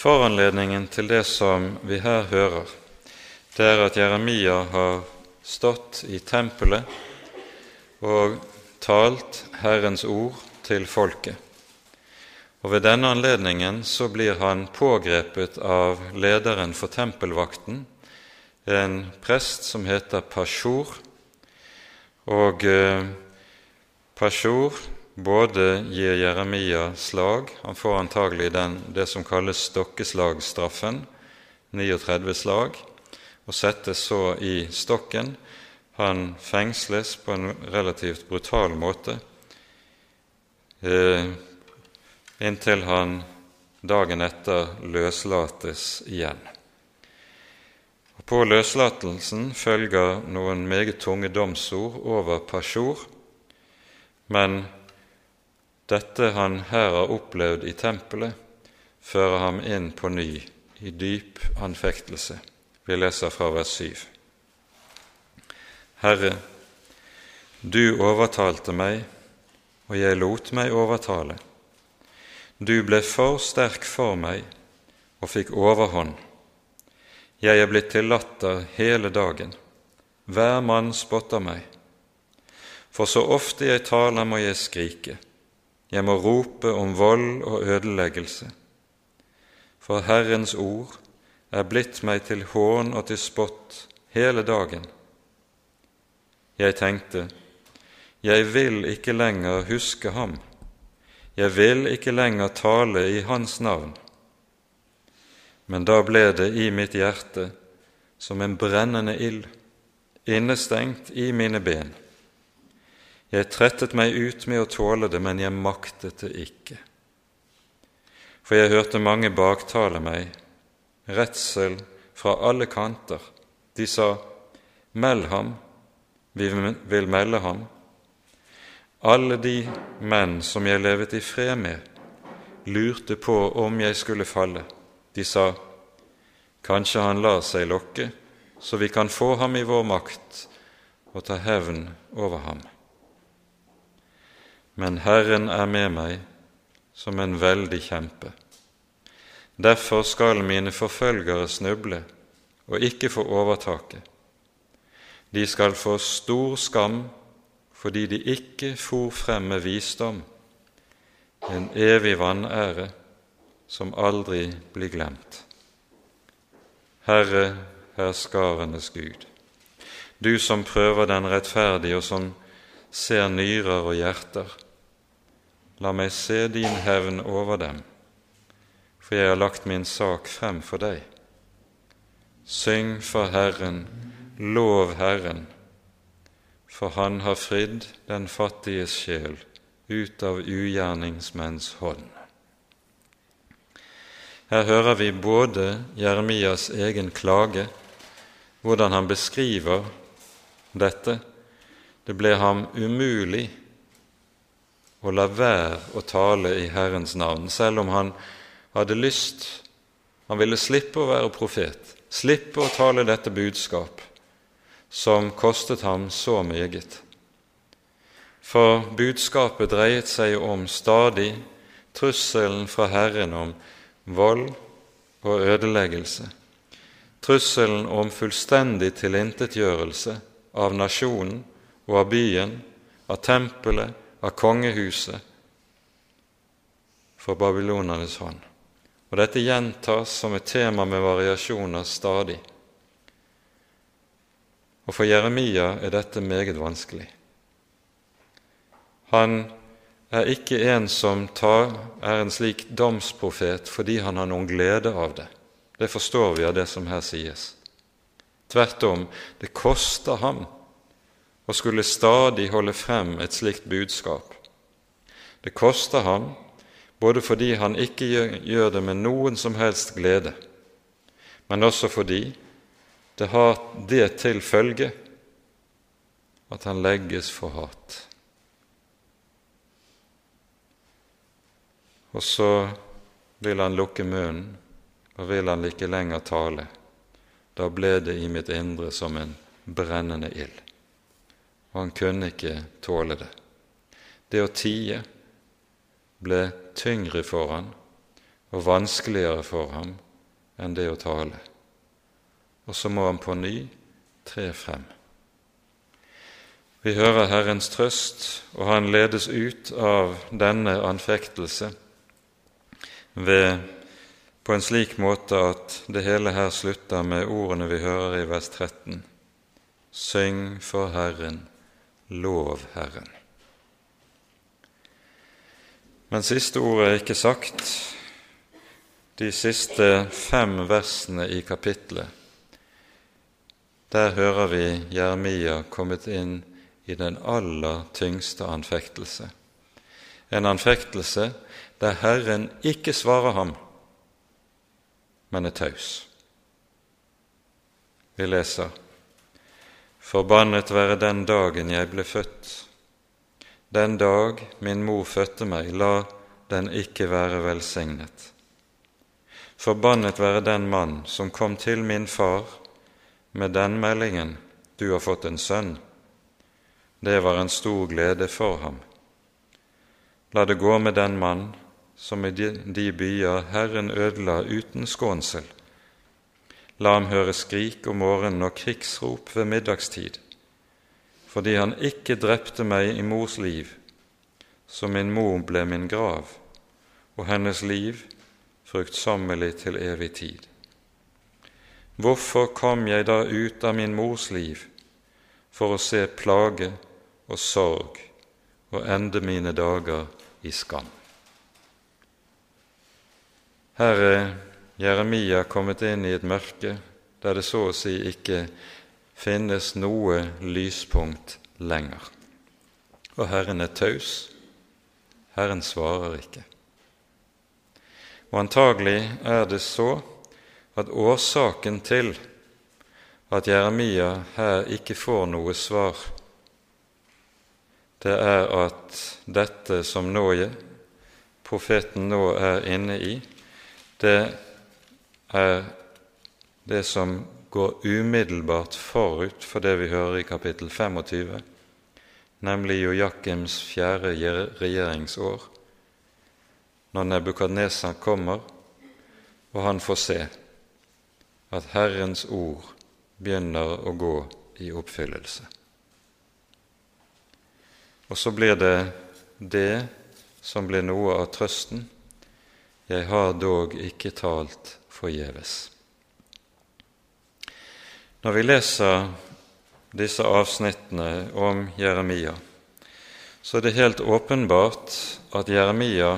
Foranledningen til det som vi her hører, det er at Jeremia har stått i tempelet og talt Herrens ord til folket. Og Ved denne anledningen så blir han pågrepet av lederen for tempelvakten, en prest som heter Pashur. Og eh, både gir Jeremia slag Han får antagelig den, det som kalles stokkeslagstraffen, 39 slag, og settes så i stokken. Han fengsles på en relativt brutal måte eh, inntil han dagen etter løslates igjen. På løslatelsen følger noen meget tunge domsord over Pasjor, men dette han her har opplevd i tempelet, fører ham inn på ny i dyp anfektelse. Vi leser fra vers 7. Herre, du overtalte meg, og jeg lot meg overtale. Du ble for sterk for meg og fikk overhånd. Jeg er blitt til latter hele dagen. Hver mann spotter meg. For så ofte jeg taler, må jeg skrike. Jeg må rope om vold og ødeleggelse. For Herrens ord er blitt meg til hån og til spott hele dagen. Jeg tenkte, jeg vil ikke lenger huske ham jeg vil ikke lenger tale i Hans navn. Men da ble det i mitt hjerte som en brennende ild, innestengt i mine ben. Jeg trettet meg ut med å tåle det, men jeg maktet det ikke. For jeg hørte mange baktale meg, redsel fra alle kanter. De sa, Meld ham, vi vil melde ham. Alle de menn som jeg levet i fred med, lurte på om jeg skulle falle. De sa, Kanskje han lar seg lokke, så vi kan få ham i vår makt og ta hevn over ham. Men Herren er med meg som en veldig kjempe. Derfor skal mine forfølgere snuble og ikke få overtaket. De skal få stor skam fordi de ikke for frem med visdom, en evig vanære som aldri blir glemt. Herre, herskarenes Gud, du som prøver den rettferdige, og som ser nyrer og hjerter, la meg se din hevn over dem, for jeg har lagt min sak frem for deg. Syng for Herren, lov Herren, for han har fridd den fattiges sjel ut av ugjerningsmenns hånd. Her hører vi både Jeremias egen klage, hvordan han beskriver dette. Det ble ham umulig å la være å tale i Herrens navn, selv om han hadde lyst. Han ville slippe å være profet, slippe å tale dette budskap som kostet ham så meget. For budskapet dreiet seg om stadig trusselen fra Herren om vold og ødeleggelse, trusselen om fullstendig tilintetgjørelse av nasjonen og av byen, av tempelet, av kongehuset, for babylonernes hånd. Og dette gjentas som et tema med variasjoner stadig. Og for Jeremia er dette meget vanskelig. Han er ikke en som tar, er en slik domsprofet fordi han har noen glede av det. Det forstår vi av det som her sies. Tvert om, det koster ham å skulle stadig holde frem et slikt budskap. Det koster ham både fordi han ikke gjør det med noen som helst glede, men også fordi det har det til følge at han legges for hat. Og så vil han lukke munnen, og vil han ikke lenger tale. Da ble det i mitt indre som en brennende ild, og han kunne ikke tåle det. Det å tie ble tyngre for han og vanskeligere for ham enn det å tale og så må han på ny tre frem. Vi hører Herrens trøst, og han ledes ut av denne anfektelse ved på en slik måte at det hele her slutter med ordene vi hører i vers 13. Syng for Herren, lov Herren. Men siste ordet er ikke sagt. De siste fem versene i kapittelet der hører vi Jeremia kommet inn i den aller tyngste anfektelse. en anfektelse der Herren ikke svarer ham, men er taus. Vi leser:" Forbannet være den dagen jeg ble født. Den dag min mor fødte meg, la den ikke være velsignet. Forbannet være den mann som kom til min far med den meldingen, du har fått en sønn. Det var en stor glede for ham. La det gå med den mann som i de byer Herren ødela uten skånsel. La ham høre skrik om morgenen og krigsrop ved middagstid, fordi han ikke drepte meg i mors liv, så min mor ble min grav, og hennes liv fruktsommelig til evig tid. Hvorfor kom jeg da ut av min mors liv for å se plage og sorg og ende mine dager i skam? Her er Jeremia kommet inn i et mørke der det så å si ikke finnes noe lyspunkt lenger. Og Herren er taus. Herren svarer ikke. Og antagelig er det så at årsaken til at Jeremia her ikke får noe svar, det er at dette som nå profeten nå er inne i, det er det som går umiddelbart forut for det vi hører i kapittel 25, nemlig Joakims fjerde regjeringsår, når Nebukadnesar kommer og han får se at Herrens ord begynner å gå i oppfyllelse. Og så blir det det som blir noe av trøsten. Jeg har dog ikke talt forgjeves. Når vi leser disse avsnittene om Jeremia, så er det helt åpenbart at Jeremia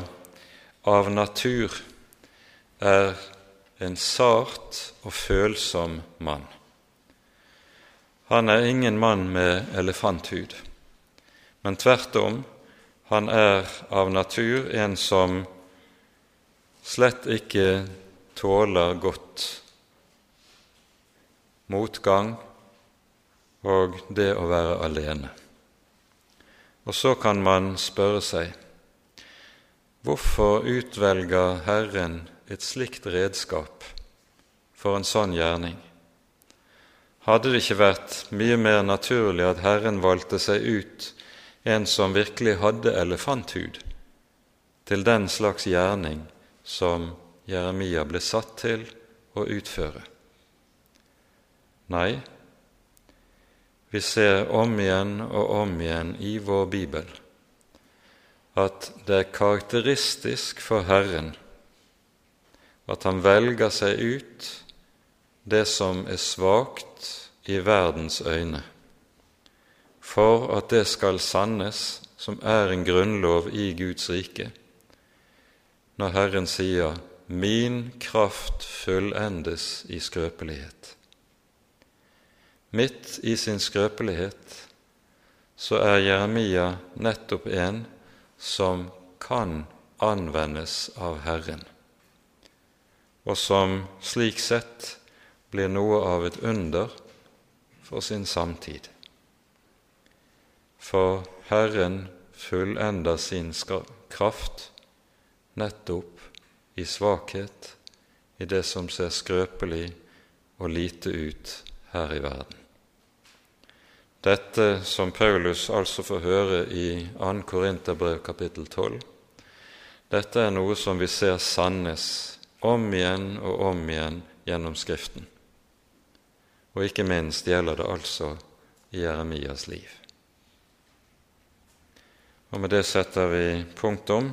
av natur er en sart og følsom mann. Han er ingen mann med elefanthud, men tvert om, han er av natur en som slett ikke tåler godt motgang og det å være alene. Og så kan man spørre seg hvorfor utvelger Herren et slikt redskap for en sånn gjerning? Hadde det ikke vært mye mer naturlig at Herren valgte seg ut en som virkelig hadde elefanthud, til den slags gjerning som Jeremia ble satt til å utføre? Nei, vi ser om igjen og om igjen i vår bibel at det er karakteristisk for Herren at han velger seg ut det som er svakt i verdens øyne, for at det skal sannes som er en grunnlov i Guds rike, når Herren sier 'Min kraft fullendes i skrøpelighet'. Midt i sin skrøpelighet så er Jeremia nettopp en som kan anvendes av Herren og som slik sett blir noe av et under for sin samtid. For Herren fullender sin kraft nettopp i svakhet, i det som ser skrøpelig og lite ut her i verden. Dette som Paulus altså får høre i 2. Korinterbrev kapittel 12, dette er noe som vi ser sannes om igjen og om igjen gjennom Skriften. Og ikke minst gjelder det altså i Jeremias liv. Og med det setter vi punktum